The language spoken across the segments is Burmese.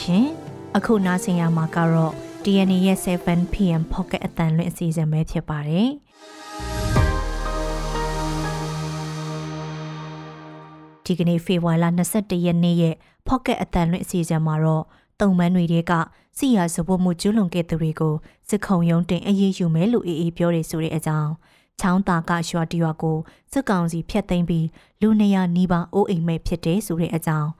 ရှင်။အခုနားဆင်ရမှာကတော့ DNA ရဲ့ 7pm pocket အတန်လွင့်အစီအစဉ်ပဲဖြစ်ပါတယ်။ဒီကနေ့ဖေဖော်ဝါရီလ22ရက်နေ့ရဲ့ pocket အတန်လွင့်အစီအစဉ်မှာတော့တုံမန်းတွေကစီရစပွမှုကျူးလွန်ခဲ့သူတွေကိုစစ်ခုံရုံးတင်အရေးယူမယ်လို့အေးအေးပြောရဆိုတဲ့အကြောင်းချောင်းတာကရွာတရွာကိုစစ်ကောင်စီဖျက်သိမ်းပြီးလူနေရနီးပါးအိုးအိမ်မဲ့ဖြစ်တယ်ဆိုတဲ့အကြောင်း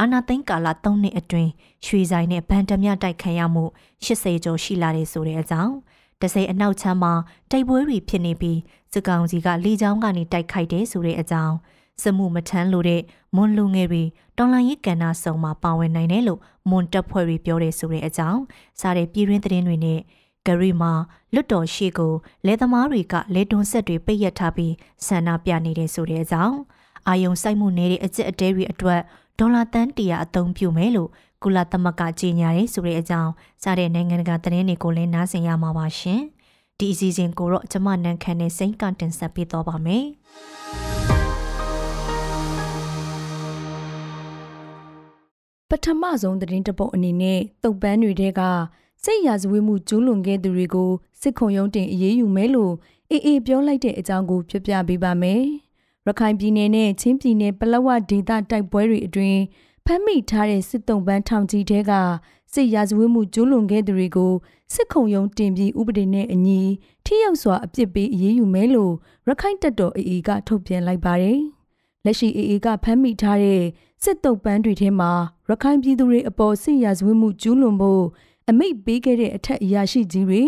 အာနာသိန်းကာလ3နှစ်အတွင်းရွှေဆိုင်နဲ့ဗန်တမြတိုက်ခံရမှု80ကျော်ရှိလာတယ်ဆိုတဲ့အကြောင်းတစိအနောက်ချမ်းမှာတိုက်ပွဲတွေဖြစ်နေပြီးစစ်ကောင်စီကလေကြောင်းကနေတိုက်ခိုက်တယ်ဆိုတဲ့အကြောင်းစမှုမထမ်းလို့တဲ့မွန်လူငယ်တွေတော်လိုင်းရေးကဏ္ဍစုံမှာပါဝင်နိုင်တယ်လို့မွန်တပ်ဖွဲ့တွေပြောတယ်ဆိုတဲ့အကြောင်းစားတဲ့ပြည်တွင်းသတင်းတွေနဲ့ဂရီမှာလွတ်တော်ရှိကိုလဲသမားတွေကလဲတွန်းဆက်တွေပိတ်ရထားပြီးဆန္ဒပြနေတဲ့ဆိုတဲ့အကြောင်းအာယုံစိုက်မှုနေတဲ့အကျက်အတဲတွေအတွက် ဒေါ်လာတန်းတရာအသုံးပြုမယ်လို့ကုလသမဂ္ဂကြေညာရဲဆိုတဲ့အကြောင်းစားတဲ့နိုင်ငံတကာသတင်းတွေကိုလည်းနားဆင်ရမှာပါရှင်ဒီအစီအစဉ်ကိုတော့ကျမနန်းခမ်းနဲ့စိန်ကန်တင်ဆက်ပေးတော့ပါမယ်ပထမဆုံးသတင်းတပုတ်အနေနဲ့တုတ်ပန်းတွေကစိတ်ရာဇဝေးမှုကျူးလွန်ခဲ့သူတွေကိုစစ်ခုံရုံးတင်အရေးယူမယ်လို့အေးအေးပြောလိုက်တဲ့အကြောင်းကိုပြပြပေးပါမယ်။ ရခိုင်ပြည်နယ်နဲ့ချင်းပြည်နယ်ပလောဝဒေသတိုက်ပွဲတွေအတွင်းဖမ်းမိထားတဲ့စစ်တုံးပန်းထောင်ကြီးတဲကစစ်ရာဇဝေးမှုကျူးလွန်ခဲ့သူတွေကိုစစ်ခုံရုံးတင်ပြီးဥပဒေနဲ့အညီထိရောက်စွာအပြစ်ပေးအရေးယူမယ်လို့ရခိုင်တပ်တော်အေအေကထုတ်ပြန်လိုက်ပါတယ်။လက်ရှိအေအေကဖမ်းမိထားတဲ့စစ်တုပ်ပန်းတွေထဲမှာရခိုင်ပြည်သူတွေအပေါ်စစ်ရာဇဝတ်မှုကျူးလွန်ဖို့အမိတ်ပေးခဲ့တဲ့အထက်အရာရှိကြီးတွေ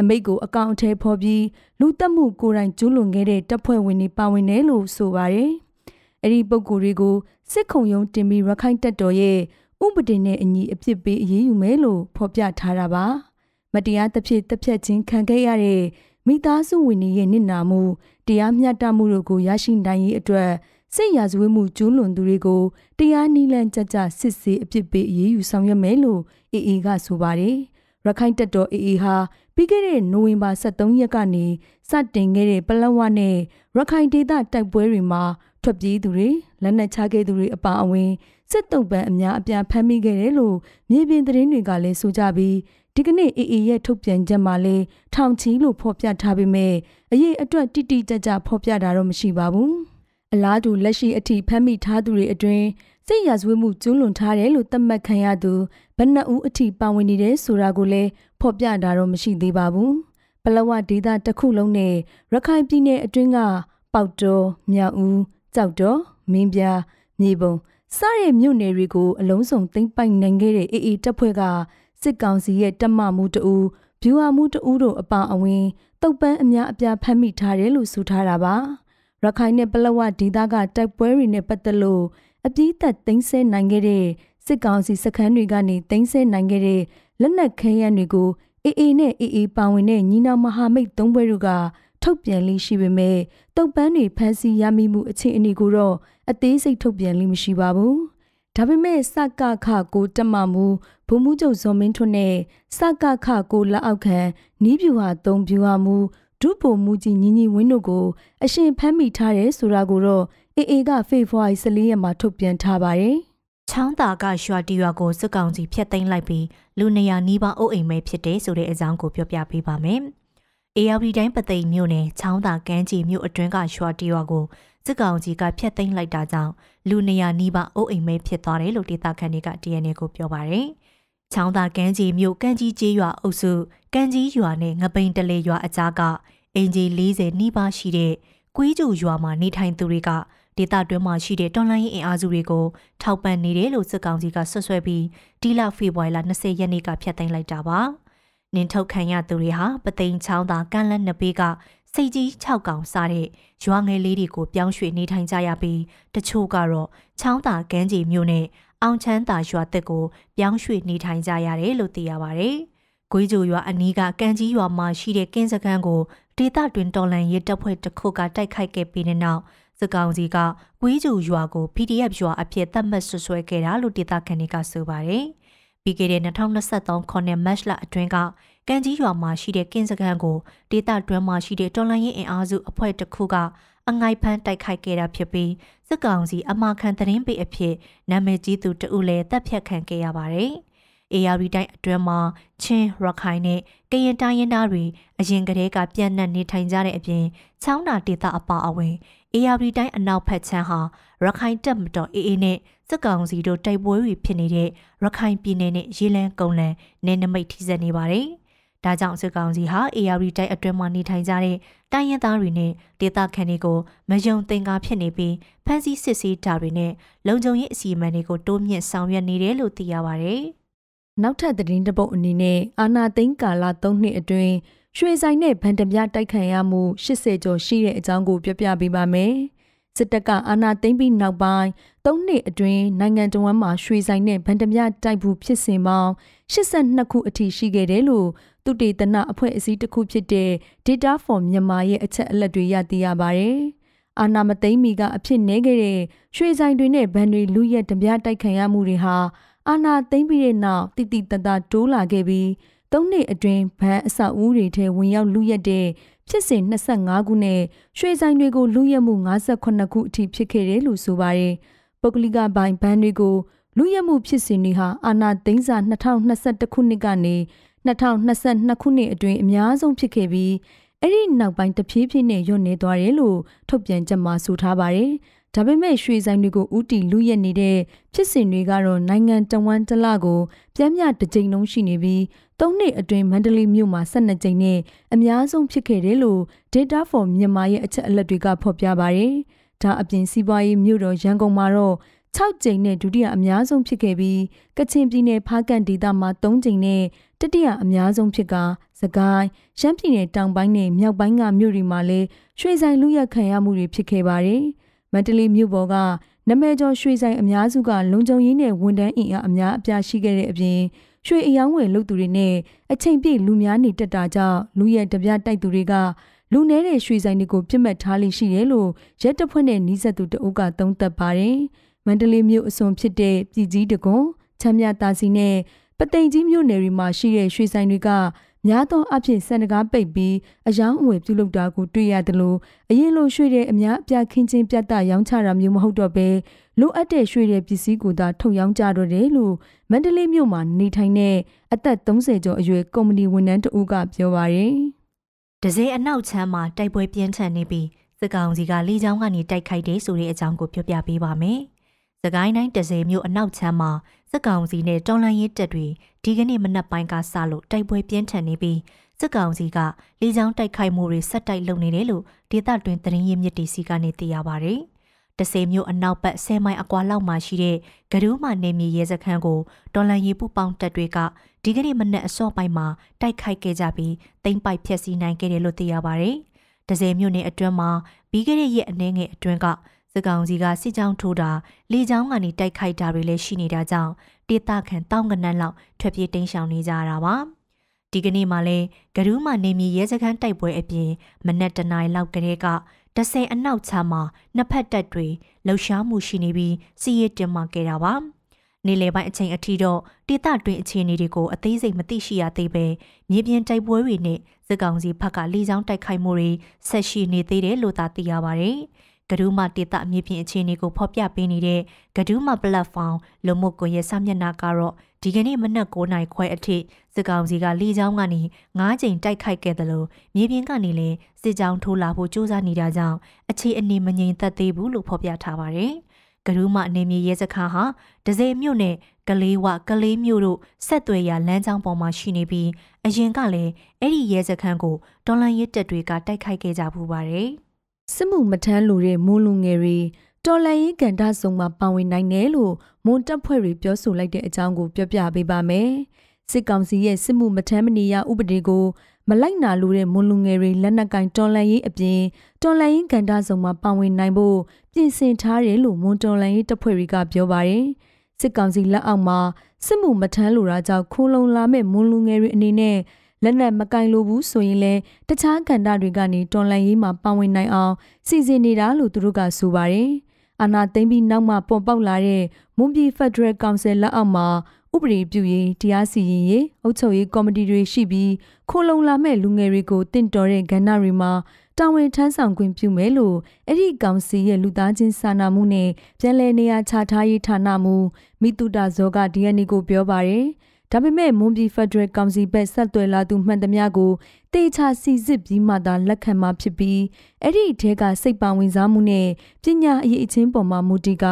အမိတ်ကိုအကောင့်အထဲဖော်ပြီးလူတက်မှုကိုယ်တိုင်ကျူးလွန်ခဲ့တဲ့တပ်ဖွဲ့ဝင်တွေပါဝင်တယ်လို့ဆိုပါတယ်။အဲ့ဒီပုံကိုယ်တွေကိုစစ်ခုံရုံးတင်ပြီးရခိုင်တပ်တော်ရဲ့ဥပဒေနဲ့အညီအပြစ်ပေးအရေးယူမယ်လို့ဖော်ပြထားတာပါ။မတရားတစ်ဖြစ်တစ်ဖြတ်ချင်းခံခဲ့ရတဲ့မိသားစုဝင်တွေရဲ့နစ်နာမှုတရားမျှတမှုတို့ကိုရရှိနိုင်ရေးအတွက်စိတ်ရာဇဝတ်မှုကျူးလွန်သူတွေကိုတရားနည်းလမ်းကြကြစစ်ဆေးအပြစ်ပေးအရေးယူဆောင်ရွက်မယ်လို့အေအေကဆိုပါတယ်။ရခိုင်တပ်တော်အေအေဟာ ပြီးခဲ့တဲ့နိုဝင်ဘာ23ရက်ကနေစတင်ခဲ့တဲ့ပလဝနဲ့ရခိုင်ဒေသတိုက်ပွဲတွေမှာထွက်ပြေးသူတွေလက်နက်ချခဲ့သူတွေအပါအဝင်စစ်တုံးပန်းအများအပြားဖမ်းမိခဲ့တယ်လို့မြေပြင်သတင်းတွေကလည်းဆိုကြပြီးဒီကနေ့အေအေရဲ့ထုတ်ပြန်ချက်မှာလည်းထောင်ချီလို့ဖော်ပြထားပေမဲ့အရေးအတွက်တိတိကျကျဖော်ပြတာတော့မရှိပါဘူး။အလားတူလက်ရှိအထိဖမ်းမိထားသူတွေအတွင်း စိတ်ရဇဝေးမှုကျူးလွန်ထားတယ်လို့သတ်မှတ်ခံရသူဘယ်နှဦးအထိပါဝင်နေတယ်ဆိုတာကိုလည်းဖော်ပြတာတော့မရှိသေးပါဘူး။ပလဝဒေသတစ်ခုလုံးနဲ့ရခိုင်ပြည်နယ်အတွင်းကပေါက်တော်၊မြောက်ဦး၊ကြောက်တော်၊မင်းပြား၊မြေပုံစတဲ့မြို့နယ်တွေကိုအလုံးစုံသိမ်းပိုက်နိုင်ခဲ့တဲ့အေအေတပ်ဖွဲ့ကစစ်ကောင်စီရဲ့တပ်မမှုတအူဗျူဟာမှုတအူတို့အပါအဝင်တုတ်ပန်းအများအပြားဖမ်းမိထားတယ်လို့ဆိုထားတာပါ။ရခိုင်နဲ့ပလောဝဒေသကတိုက်ပွဲတွေနဲ့ပတ်သက်လို့ အပြည့်သက်သိမ်းဆဲနိုင်ခဲ့တဲ့စစ်ကောင်စီစခန်းတွေကနေသိမ်းဆဲနိုင်ခဲ့တဲ့လက်နက်ခဲယမ်းတွေကိုအေအေနဲ့အေအေပါဝင်တဲ့ညီနောင်မဟာမိတ်သုံးဘွဲတို့ကထုတ်ပြန်လေးရှိပေမဲ့တုတ်ပန်းတွေဖမ်းဆီးရမိမှုအခြေအနေကိုတော့အသေးစိတ်ထုတ်ပြန်လေးမရှိပါဘူး။ဒါပေမဲ့စကခကိုတက်မှမူဘုံမှုချုပ်ဇော်မင်းထွန်းနဲ့စကခကိုလက်အောက်ခံနီးပြူဟာ၃ပြူဟာမူဒုပုံမူကြီးညီညီဝင်းတို့ကိုအရှင်ဖမ်းမိထားတယ်ဆိုတာကိုတော့ အေအေကဖေဖော်ဝါရီ14ရက်မှာထုတ်ပြန်ထားပါတယ်။ချောင်းသာကရွာတီရွာကိုစစ်ကောင်စီဖျက်သိမ်းလိုက်ပြီးလူနေရာနီးပါးအုပ်အိမ်မဲဖြစ်တယ်ဆိုတဲ့အကြောင်းကိုပြောပြပေးပါမယ်။ ARD တိုင်းပသိမ်မြို့နယ်ချောင်းသာကမ်းခြေမြို့အတွင်းကရွာတီရွာကိုစစ်ကောင်စီကဖျက်သိမ်းလိုက်တာကြောင့်လူနေရာနီးပါးအုပ်အိမ်မဲဖြစ်သွားတယ်လို့ဒေသခံတွေက DNA ကိုပြောပါတယ်။ချောင်းသာကမ်းခြေမြို့ကမ်းကြီးကျေးရွာအုပ်စုကမ်းကြီးရွာနဲ့ငပိန်တလေရွာအကြားကအင်ဂျီ40နီးပါးရှိတဲ့ကွေးကျူရွာမှာနေထိုင်သူတွေက ဒေသတွင်းမှာရှိတဲ့တော်လိုင်းရင်အင်အားစုတွေကိုထောက်ပံ့နေတယ်လို့စစ်ကောင်စီကဆွဆွဲပြီးဒီလဖေဖော်ဝါရီလ20ရက်နေ့ကဖျက်သိမ်းလိုက်တာပါ။နင်းထုတ်ခံရသူတွေဟာပသိမ်ချောင်းသာကမ်းလက်နှစ်ပေးကစိတ်ကြီး6កောင်စားတဲ့ရွာငယ်လေးတွေကိုပြောင်းရွှေ့နေထိုင်ကြရပြီးတချို့ကတော့ချောင်းသာကမ်းခြေမြို့နဲ့အောင်ချမ်းသာရွာတက်ကိုပြောင်းရွှေ့နေထိုင်ကြရတယ်လို့သိရပါဗျ။ဂွေးကြိုရွာအနီးကကမ်းကြီးရွာမှာရှိတဲ့ကင်းစခန်းကိုဒေသတွင်တော်လန်ရေးတပ်ဖွဲ့တစ်ခုကတိုက်ခိုက်ခဲ့ပြီးတဲ့နောက် စစ်ကောင်စီကကွေးကျူရွာကို PDF ရွာအဖြစ်သတ်မှတ်ဆွဆွဲခဲ့တာလို့ဒေသခံတွေကဆိုပါတယ်။ပြီးခဲ့တဲ့2023ခုနှစ်မတ်လအတွင်းကကံကြီးရွာမှာရှိတဲ့ကင်းစခန်းကိုဒေသတွင်းမှာရှိတဲ့တော်လန်ရေးအင်အားစုအဖွဲ့တစ်ခုကအငိုက်ဖမ်းတိုက်ခိုက်ခဲ့တာဖြစ်ပြီးစစ်ကောင်စီအမာခံသတင်းပေးအဖြစ်နာမည်ကြီးသူတဦးလည်းတပ်ဖြတ်ခံခဲ့ရပါတယ်။ ARV တိုင်းအတွင်းမှာချင်းရခိုင်နဲ့ကရင်တိုင်းရင်းသားတွေအရင်ကတည်းကပြန့်နှံ့နေထိုင်ကြတဲ့အပြင်ချောင်းတာဒေသအပါအဝင် ARV တိုင်းအနောက်ဘက်ခြမ်းဟာရခိုင်တပ်မတော် AA နဲ့စစ်ကောင်စီတို့တိုက်ပွဲတွေဖြစ်နေတဲ့ရခိုင်ပြည်နယ်နဲ့ရေလန်းကုန်းလန်နယ်နိမိတ်ထိစပ်နေပါတယ်။ဒါကြောင့်စစ်ကောင်စီဟာ ARV တိုင်းအတွင်းမှာနေထိုင်ကြတဲ့တိုင်းရင်းသားတွေနဲ့ဒေသခံတွေကိုမယုံသင်္ကာဖြစ်နေပြီးဖမ်းဆီးစစ်ဆေးတာတွေနဲ့လုံခြုံရေးအစီအမံတွေကိုတိုးမြင့်ဆောင်ရွက်နေတယ်လို့သိရပါတယ်။နောက်ထပ်သတင်းတစ်ပုဒ်အနေနဲ့အာနာသိန်းကာလ3နှစ်အတွင်း ရွှေဆိုင်နဲ့ဗန်တပြတိုက်ခံရမှု80ကျော်ရှိတဲ့အကြောင်းကိုပြောပြပေးပါမယ်။စစ်တပ်ကအာဏာသိမ်းပြီးနောက်ပိုင်း၃နှစ်အတွင်းနိုင်ငံတော်ဝန်မှရွှေဆိုင်နဲ့ဗန်တမြတိုက်ဘူးဖြစ်စဉ်ပေါင်း82ခုအထိရှိခဲ့တယ်လို့သူတေသနအဖွဲ့အစည်းတစ်ခုဖြစ်တဲ့ Data for Myanmar ရဲ့အချက်အလက်တွေရသိရပါတယ်။အာဏာမသိမ်းမီကအဖြစ်နည်းခဲ့တဲ့ရွှေဆိုင်တွေနဲ့ဗန်တွေလူရက်တပြတိုက်ခံရမှုတွေဟာအာဏာသိမ်းပြီးတဲ့နောက်တိတိတတ်တာတိုးလာခဲ့ပြီး သုံးနှစ်အတွင်းဗန်အဆောက်အဦတွေထဲဝင်ရောက်လူရက်တဲ့ဖြစ်စဉ်25ခုနဲ့ရွှေဆိုင်တွေကိုလူရက်မှု58ခုအထိဖြစ်ခဲ့တယ်လို့ဆိုပါတယ်။ပုဂ္ဂလိကဘိုင်ဘန်တွေကိုလူရက်မှုဖြစ်စဉ်တွေဟာအာဏာသိမ်းစာ2021ခုနှစ်ကနေ2022ခုနှစ်အတွင်းအများဆုံးဖြစ်ခဲ့ပြီးအဲ့ဒီနောက်ပိုင်းတဖြည်းဖြည်းနဲ့ညွတ်နေသွားတယ်လို့ထုတ်ပြန်ချက်မှာဆိုထားပါတယ်။ ဒါပေမဲ့ရွှေဆိုင်တွေကိုဥတီလူရက်နေတဲ့ဖြစ်စဉ်တွေကတော့နိုင်ငံတဝန်းတလကိုပြင်းပြတစ်ကြိမ်လုံးရှိနေပြီး၃နှစ်အတွင်းမန္တလေးမြို့မှာ12ကြိမ်နဲ့အများဆုံးဖြစ်ခဲ့တယ်လို့ Data for မြန်မာရဲ့အချက်အလက်တွေကဖော်ပြပါတယ်။ဒါအပြင်စီးပွားရေးမြို့တော်ရန်ကုန်မှာတော့6ကြိမ်နဲ့ဒုတိယအများဆုံးဖြစ်ခဲ့ပြီးကချင်ပြည်နယ်ဖားကန့်ဒေသမှာ3ကြိမ်နဲ့တတိယအများဆုံးဖြစ်ကစကိုင်းရှမ်းပြည်နယ်တောင်ပိုင်းနဲ့မြောက်ပိုင်းကမြို့တွေမှာလည်းရွှေဆိုင်လူရက်ခံရမှုတွေဖြစ်ခဲ့ပါတယ်။ မန္တလေးမြို့ပေါ်ကနမဲကျော်ရွှေဆိုင်အများစုကလုံခြုံရေးနဲ့ဝန်ထမ်းအင်အားအများအပြားရှိခဲ့တဲ့အပြင်ရွှေအယောင်းဝယ်လုပ်သူတွေနဲ့အချိန်ပြည့်လူများနေတက်တာကြောင့်လူရဲ့တပြတိုက်သူတွေကလူနဲတဲ့ရွှေဆိုင်တွေကိုပြစ်မှတ်ထားလိရှိတယ်လို့ရဲတပ်ဖွဲ့နဲ့နှီးဆက်သူတအုပ်ကသုံးသပ်ပါတယ်။မန္တလေးမြို့အစွန်ဖြစ်တဲ့ပြည်ကြီးတကွန်ချမ်းမြတာစီနဲ့ပသိမ်ကြီးမြို့နယ်တွေမှာရှိတဲ့ရွှေဆိုင်တွေက များသောအားဖြင့်စံတကားပိတ်ပြီးအယောင်းအဝယ်ပြုလုပ်တာကိုတွေ့ရတယ်လို့အရင်လိုရွှေတဲ့အများအပြားခင်းချင်းပြတ်တရောင်းချတာမျိုးမဟုတ်တော့ဘဲလိုအပ်တဲ့ရွှေတဲ့ပစ္စည်းကိုသာထုတ်ရောင်းကြတော့တယ်လို့မန္တလေးမြို့မှာနေထိုင်တဲ့အသက်30ကျော်အရွယ်ကုမ္ပဏီဝန်ထမ်းတဦးကပြောပါရယ်။ဒဇယ်အနောက်ချမ်းမှာတိုက်ပွဲပြင်းထန်နေပြီးစစ်ကောင်စီကလေကြောင်းကနေတိုက်ခိုက်တယ်ဆိုတဲ့အကြောင်းကိုပြောပြပေးပါမယ်။ စကိုင်းတိုင်းဒဇယ်မြို့အနောက်ချမ်းမှာစစ်ကောင်စီနဲ့တော်လှန်ရေးတပ်တွေဒီကနေ့မနက်ပိုင်းကစလို့တိုက်ပွဲပြင်းထန်နေပြီးစစ်ကောင်စီကလေကြောင်းတိုက်ခိုက်မှုတွေဆက်တိုက်လုပ်နေတယ်လို့ဒေသတွင်းသတင်းရင်းမြစ်တီစီကနေသိရပါဗျ။တဆေမျိုးအနောက်ဘက်10မိုင်အကွာလောက်မှာရှိတဲ့ဂဒူးမာနေမြေရဲစခန်းကိုတော်လန်ရီပူပေါင်းတပ်တွေကဒီကနေ့မနက်အစောပိုင်းမှာတိုက်ခိုက်ခဲ့ကြပြီးတိမ့်ပိုက်ဖျက်ဆီးနိုင်ခဲ့တယ်လို့သိရပါဗျ။တဆေမျိုးနယ်အတွင်းမှာပြီးခဲ့တဲ့ရက်အနည်းငယ်အတွင်းက စကောင်စီကစစ်ကြောင်းထိုးတာလေကြောင်းကနေတိုက်ခိုက်တာတွေလည်းရှိနေတာကြောင့်ဒေသခံတောင်းကနန်းလောက်ထွက်ပြေးတိမ်းရှောင်နေကြတာပါ။ဒီကနေ့မှလည်းဂဒူးမာနေမြေရဲစခန်းတိုက်ပွဲအပြင်မနက်တနားလောက်ကလေးကတဆင်အနောက်ချမ်းမှာနှစ်ဖက်တပ်တွေလှုပ်ရှားမှုရှိနေပြီးစီးရဲတင်မှခဲ့တာပါနေလေပိုင်းအချိန်အထိတော့ဒေသတွင်းအခြေအနေတွေကိုအသေးစိတ်မသိရှိရသေးပဲမြေပြင်တိုက်ပွဲတွေနဲ့စစ်ကောင်စီဘက်ကလေကြောင်းတိုက်ခိုက်မှုတွေဆက်ရှိနေသေးတယ်လို့သာသိရပါတယ်။ ဂဒူးမဒေတာမြေပြင်အခြေအနေကိုဖော်ပြပေးနေတဲ့ဂဒူးမ platform လူမှုကွန်ရက်စာမျက်နှာကတော့ဒီကနေ့မနက်9နာရီခွဲအထိစစ်ကောင်စီကလေကြောင်းကနေ9ကြိမ်တိုက်ခိုက်ခဲ့တယ်လို့မြေပြင်ကနေလည်းစစ်ကြောင်းထိုးလာဖို့ကြိုးစားနေတာကြောင့်အခြေအနေမငြိမ်သက်သေးဘူးလို့ဖော်ပြထားပါတယ်။ကရူးမအနေမြေရဲစခန်းဟာဒဇယ်မြို့နဲ့ကလေးဝကလေးမြို့တို့ဆက်သွယ်ရာလမ်းကြောင်းပေါ်မှာရှိနေပြီးအရင်ကလည်းအဲ့ဒီရဲစခန်းကိုတော်လန်ရဲတပ်တွေကတိုက်ခိုက်ခဲ့ကြပူပါတယ်။ စစ်မှုမထမ်းလို့တဲ့မိုးလူငယ်တွေတော်လန်ရေးကန်တာဆုံမှာပါဝင်နိုင်တယ်လို့မွန်တပ်ဖွဲ့တွေပြောဆိုလိုက်တဲ့အကြောင်းကိုပြောပြပေးပါမယ်။စစ်ကောင်စီရဲ့စစ်မှုမထမ်းမနေရဥပဒေကိုမလိုက်နာလို့တဲ့မွန်လူငယ်တွေလက်နက်ကင်တော်လန်ရေးအပြင်တော်လန်ရေးကန်တာဆုံမှာပါဝင်နိုင်ဖို့ပြင်ဆင်ထားတယ်လို့မွန်တော်လန်ရေးတပ်ဖွဲ့တွေကပြောပါတယ်။စစ်ကောင်စီလက်အောက်မှာစစ်မှုမထမ်းလို့တာကြောင့်ခိုးလုံလာမဲ့မွန်လူငယ်တွေအနေနဲ့ လက်နက်မကင်လိုဘူးဆိုရင်လည်းတခြားကဏ္ဍတွေကနေတော်လန်ရေးမှာပါဝင်နိုင်အောင်စီစဉ်နေတာလို့သူတို့ကဆိုပါတယ်။အာဏာသိမ်းပြီးနောက်မှပေါ်ပေါက်လာတဲ့မွန်ပြည်ဖက်ဒရယ်ကောင်စီလက်အောက်မှာဥပဒေပြုရေးတရားစီရင်ရေးအုပ်ချုပ်ရေးကော်မတီတွေရှိပြီးခိုလုံလာမဲ့လူငယ်တွေကိုတင့်တော်တဲ့ကဏ္ဍတွေမှာတာဝန်ထမ်းဆောင်ခွင့်ပြုမယ်လို့အဲ့ဒီကောင်စီရဲ့လူသားချင်းစာနာမှုနဲ့ပြည်내နေရာချထားရေးဌာနမှမိတုတာဇောက DNA ကိုပြောပါရယ် ဒါပေမဲ့မွန်ပြည်ဖက်ဒရယ်ကောင်စီဘက်ဆက်သွယ်လာသူမှန်သမျှကိုတေချာစီစစ်ပြီးမှသာလက်ခံမှာဖြစ်ပြီးအဲ့ဒီအထက်ကစိတ်ပါဝင်စားမှုနဲ့ပညာအရေးအချင်းပေါ်မှာမူတည်က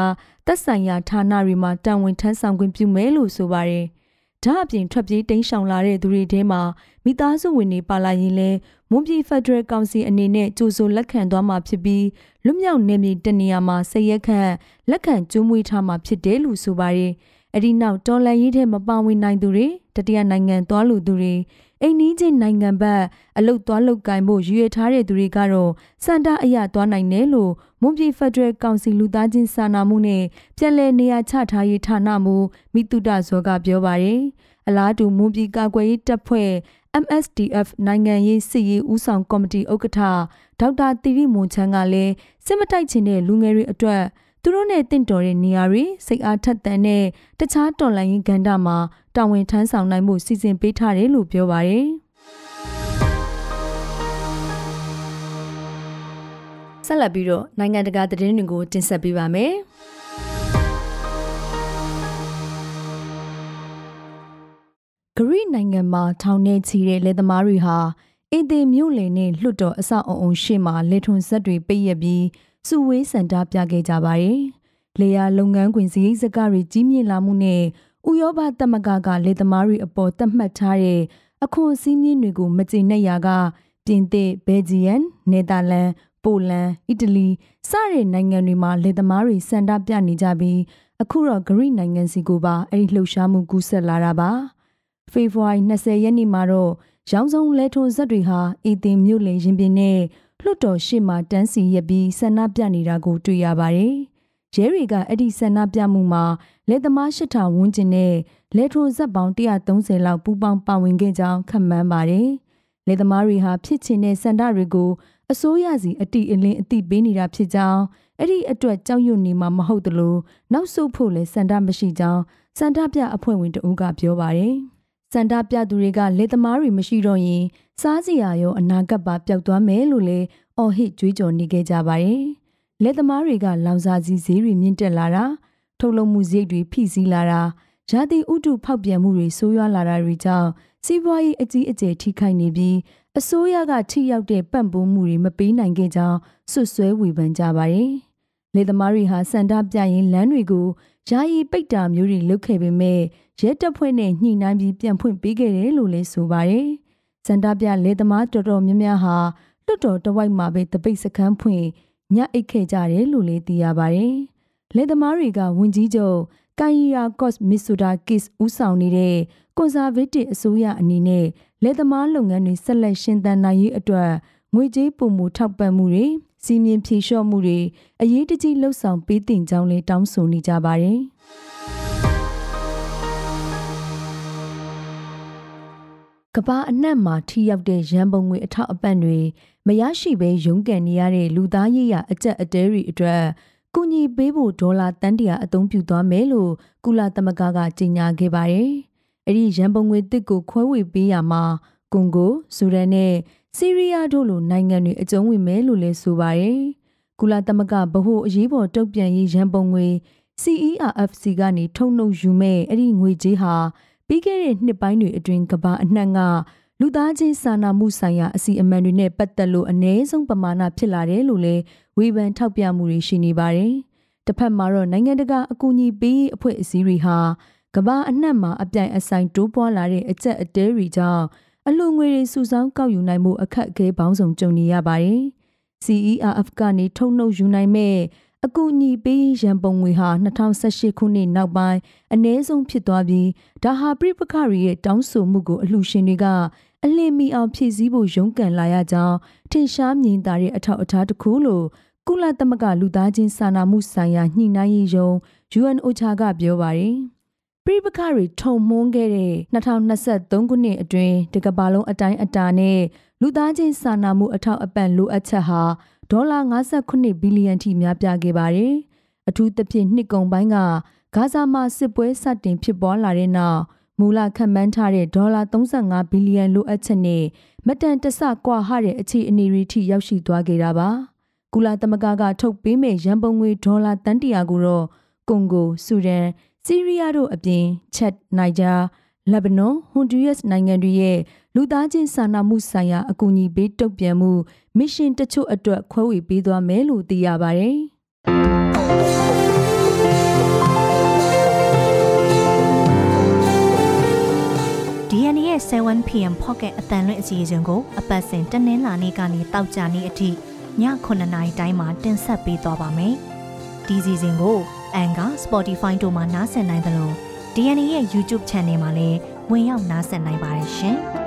သက်ဆိုင်ရာဌာနတွေမှာတာဝန်ထမ်းဆောင်ခွင့်ပြုမယ်လို့ဆိုပါတယ်။ဒါအပြင်ထွက်ပြေးတိမ်းရှောင်လာတဲ့သူတွေထဲမှာမိသားစုဝင်တွေပါလာရင်လည်းမွန်ပြည်ဖက်ဒရယ်ကောင်စီအနေနဲ့ကြိုဆိုလက်ခံသွားမှာဖြစ်ပြီးလွတ်မြောက်နေမြေတနေရာမှာဆက်ရက်ခန့်လက်ခံကျွေးမွေးထားမှာဖြစ်တယ်လို့ဆိုပါတယ်။ အဒီနောက်တော်လန်ရေးထဲမပါဝင်နိုင်သူတွေတတိယနိုင်ငံသွားလူသူတွေအိမ်နီးချင်းနိုင်ငံဘက်အလုတ်သွားလုတ်ကင်ဖို့ရွေထားတဲ့သူတွေကတော့စန္ဒအရသွားနိုင်တယ်လို့မွန်ပြည်ဖက်ဒရယ်ကောင်စီလူသားချင်းစာနာမှုနဲ့ပြည်내နေရာချထားရေးဌာနမှမိတုဒဇောကပြောပါတယ်အလားတူမွန်ပြည်ကာကွယ်ရေးတပ်ဖွဲ့ MSDF နိုင်ငံရေးစစ်ရေးဦးဆောင်ကော်မတီဥက္ကဋ္ဌဒေါက်တာတီရီမွန်ချန်းကလည်းစစ်မတိုက်ချင်တဲ့လူငယ်တွေအတွက် သူတို့နဲ့တင့်တော်တဲ့နေရာတွေစိတ်အားထက်သန်တဲ့တခြားတော်လှန်ရေးကဏ္ဍမှာတာဝန်ထမ်းဆောင်နိုင်မှုစီစဉ်ပေးထားတယ်လို့ပြောပါရယ်ဆက်လက်ပြီးတော့နိုင်ငံတကာသတင်းတွေကိုတင်ဆက်ပေးပါမယ်။ဂရိနိုင်ငံမှာထောင်ထဲချီတဲ့လက်သမားတွေဟာ အင်သေးမြို့လယ်နဲ့လွှတ်တော်အဆောက်အုံရှေ့မှာလေထွန်ဆက်တွေပိတ်ရပြီးစုဝေးစံတာပြခဲ့ကြပါတယ်။လေယာလုပ်ငန်းခွင်စည်းစကားတွေကြီးမြင့်လာမှုနဲ့ဥရောပသမဂ္ဂကလေသမားတွေအပေါ်သတ်မှတ်ထားတဲ့အခွန်စည်းမျဉ်းတွေကိုမကျေနပ်ရာကပြင်သစ်၊ဘယ်ဂျီယန်၊နယ်သာလန်၊ပိုလန်၊အီတလီစတဲ့နိုင်ငံတွေမှာလေသမားတွေစံတာပြနေကြပြီးအခုတော့ဂရိနိုင်ငံစီကိုပါအဲ့ဒီလှုပ်ရှားမှုကူးဆက်လာတာပါ။ဖေဖော်ဝါရီ20ရက်နေ့မှာတော့ ရောင်စုံလဲထွန်ဇက်တွေဟာအီသင်မြို့လေရင်ပြင်နဲ့လွှတ်တော်ရှေ့မှာတန်းစီရက်ပြီးဆန္ဒပြနေတာကိုတွေ့ရပါတယ်။ရဲတွေကအဲ့ဒီဆန္ဒပြမှုမှာလက်သမားရှစ်ထောင်ဝန်းကျင်နဲ့လက်ထုံဇက်ပေါင်း130လောက်ပူးပေါင်းပါဝင်ခဲ့ကြောင်းခန့်မှန်းပါတယ်။လက်သမားတွေဟာဖြစ်ချင်တဲ့ဆန္ဒတွေကိုအစိုးရစီအတိအလင်းအတိပေးနေတာဖြစ်ကြောင်းအဲ့ဒီအတွက်ကြောက်ရွံ့နေမှာမဟုတ်သလိုနောက်ဆုတ်ဖို့လည်းစန္ဒမရှိကြောင်းစန္ဒပြအဖွဲ့ဝင်တဦးကပြောပါတယ်။ စန္ဒပြသူတွေကလက်သမားတွေမရှိတော့ရင်စားစရာရောအနာဂတ်ပါပျောက်သွားမယ်လို့လည်းအော်ဟစ်ကြွေးကြော်နေခဲ့ကြပါတယ်။လက်သမားတွေကလောင်စာကြီးဈေးတွေမြင့်တက်လာတာထုတ်လုပ်မှုဈေးတွေဖိစီးလာတာရာသီဥတုဖောက်ပြန်မှုတွေဆိုးရွားလာတာတွေကြောင့်စီးပွားရေးအကြီးအကျယ်ထိခိုက်နေပြီးအစိုးရကထိရောက်တဲ့ပံ့ပိုးမှုတွေမပေးနိုင်ခဲ့ကြောင်းဆွဆွဲဝေဖန်ကြပါတယ်။လေသမားတွေဟာစန္ဒပြရင်လမ်းတွေကို ယာယီပိတ်တာမျိုးတွေလုပ်ခဲ့ပေမဲ့ရဲတပ်ဖွဲ့နဲ့ညှိနှိုင်းပြီးပြန်ဖွင့်ပေးခဲ့တယ်လို့လည်းဆိုပါတယ်။စန္ဒပြလေသမားတော်တော်များများဟာလွတ်တော်တဝိုက်မှာပဲတပိတ်စခန်းဖွင့်ညအိတ်ခဲ့ကြတယ်လို့လည်းသိရပါတယ်။လေသမားတွေကဝင်ကြီးချုပ်ကန်ရီယာကော့စ်မစ်ဆိုဒါကစ်ဦးဆောင်နေတဲ့ကွန်ဆာဗေးတစ်အစိုးရအနေနဲ့လက်သမားလုပ်ငန်းတွေဆက်လက်ရှင်သန်နိုင်ရေးအတွက်ငွေကြေးပုံမှုထောက်ပံ့မှုတွေ စီမင်းဖြေလျှော့မှုတွေအရေးတကြီးလှုပ်ဆောင်ပေးတင်ကြောင်းလည်းတောင်းဆိုနေကြပါတယ်။ကဘာအနှံ့မှာထိရောက်တဲ့ရန်ပုံငွေအထောက်အပံ့တွေမရရှိဘဲရုန်းကန်နေရတဲ့လူသားရေးရအကြက်အတဲတွေအတွက်ကူညီပေးဖို့ဒေါ်လာတန်တရာအသုံးပြုသွားမယ်လို့ကုလသမဂ္ဂကကြေညာခဲ့ပါတယ်။အဲ့ဒီရန်ပုံငွေတစ်ကိုခွဲဝေပေးရမှာကွန်ဂို၊ဆူဒန်နဲ့ ဆီးရီးယားတို့လိုနိုင်ငံတွေအကျုံးဝင်မယ်လို့လည်းဆိုပါတယ်။ကုလသမဂ္ဂဗဟိုအရေးပေါ်တုံ့ပြန်ရေးရန်ပုံငွေ CERFC ကနေထုတ်နှုတ်ယူမဲ့အဲ့ဒီငွေကြေးဟာပြီးခဲ့တဲ့နှစ်ပိုင်းတွေအတွင်းကဘာအနှံ့ကလူသားချင်းစာနာမှုဆိုင်ရာအစီအမံတွေနဲ့ပတ်သက်လို့အ ਨੇ ဆုံးပမာဏဖြစ်လာတယ်လို့လည်းဝေဖန်ထောက်ပြမှုတွေရှိနေပါတယ်။တစ်ဖက်မှာတော့နိုင်ငံတကာအကူအညီပေးအဖွဲ့အစည်းတွေဟာကဘာအနှံ့မှာအပြိုင်အဆိုင်တိုးပွားလာတဲ့အကျက်အတဲတွေကြောင့် အလှငွေတွေစုဆောင်းကောက်ယူနိုင်မှုအခက်အခဲပေါင်းစုံကြုံနေရပါတယ်။ CERF ကနေထုတ်နှုတ်ယူနိုင်မဲ့အကူအညီပေးရန်ပုံငွေဟာ2018ခုနှစ်နောက်ပိုင်းအ ਨੇ ဆုံးဖြစ်သွားပြီးဒါဟာပြိပခရီရဲ့တောင်းဆိုမှုကိုအလှရှင်တွေကအလင်းမီအောင်ဖြည့်ဆည်းဖို့ရုန်းကန်လာရကြောင်းထင်ရှားမြင်သာတဲ့အထောက်အထားတစ်ခုလို့ကုလသမဂ္ဂလူသားချင်းစာနာမှုဆိုင်ရာညှိနှိုင်းရေးယုံ UNOCHA ကပြောပါတယ် ပြိပခရီထုံမွန်းခဲ့တဲ့2023ခုနှစ်အတွင်းတကဘာလုံးအတိုင်းအတာနဲ့လူသားချင်းစာနာမှုအထောက်အပံ့လိုအပ်ချက်ဟာဒေါ်လာ59ဘီလီယံထိများပြားခဲ့ပါတယ်။အထူးသဖြင့်နှစ်ကုန်ပိုင်းကဂါဇာမှာစစ်ပွဲစတင်ဖြစ်ပွားလာတဲ့နောက်မူလခန့်မှန်းထားတဲ့ဒေါ်လာ35ဘီလီယံလိုအပ်ချက်နဲ့မတန်တဆကွာဟတဲ့အခြေအနေတွေထိရောက်ရှိသွားခဲ့တာပါ။ကုလသမဂ္ဂကထုတ်ပေးမဲ့ရန်ပုံငွေဒေါ်လာတန်တရာကိုတော့ကွန်ဂို၊ဆူဒန်၊ ဆီးရီးယားတို့အပြင်ချက်၊နိုင်ဂျာလက်ဘနွန်ဟွန်ဒူရက်စ်နိုင်ငံတွေရဲ့လူသားချင်းစာနာမှုဆိုင်ရာအကူအညီပေးတုံ့ပြန်မှုမစ်ရှင်တချို့အတွက်ခွဲဝေပေးသွားမယ်လို့သိရပါတယ်။ DNA ရဲ့ 7pm Pocket အတန်လွင့်အစီအစဉ်ကိုအပတ်စဉ်တနင်္လာနေ့ကနေတောက်ကြနေ့အထိည9:00နာရီတိုင်းမှာတင်ဆက်ပေးသွားပါမယ်။ဒီစီစဉ်ကို Anchor, Spotify တို့မှာနားဆင်နိုင်သလို DNA ရဲ့ YouTube Channel မှာလည်းဝင်ရောက်နားဆင်နိုင်ပါတယ်ရှင်။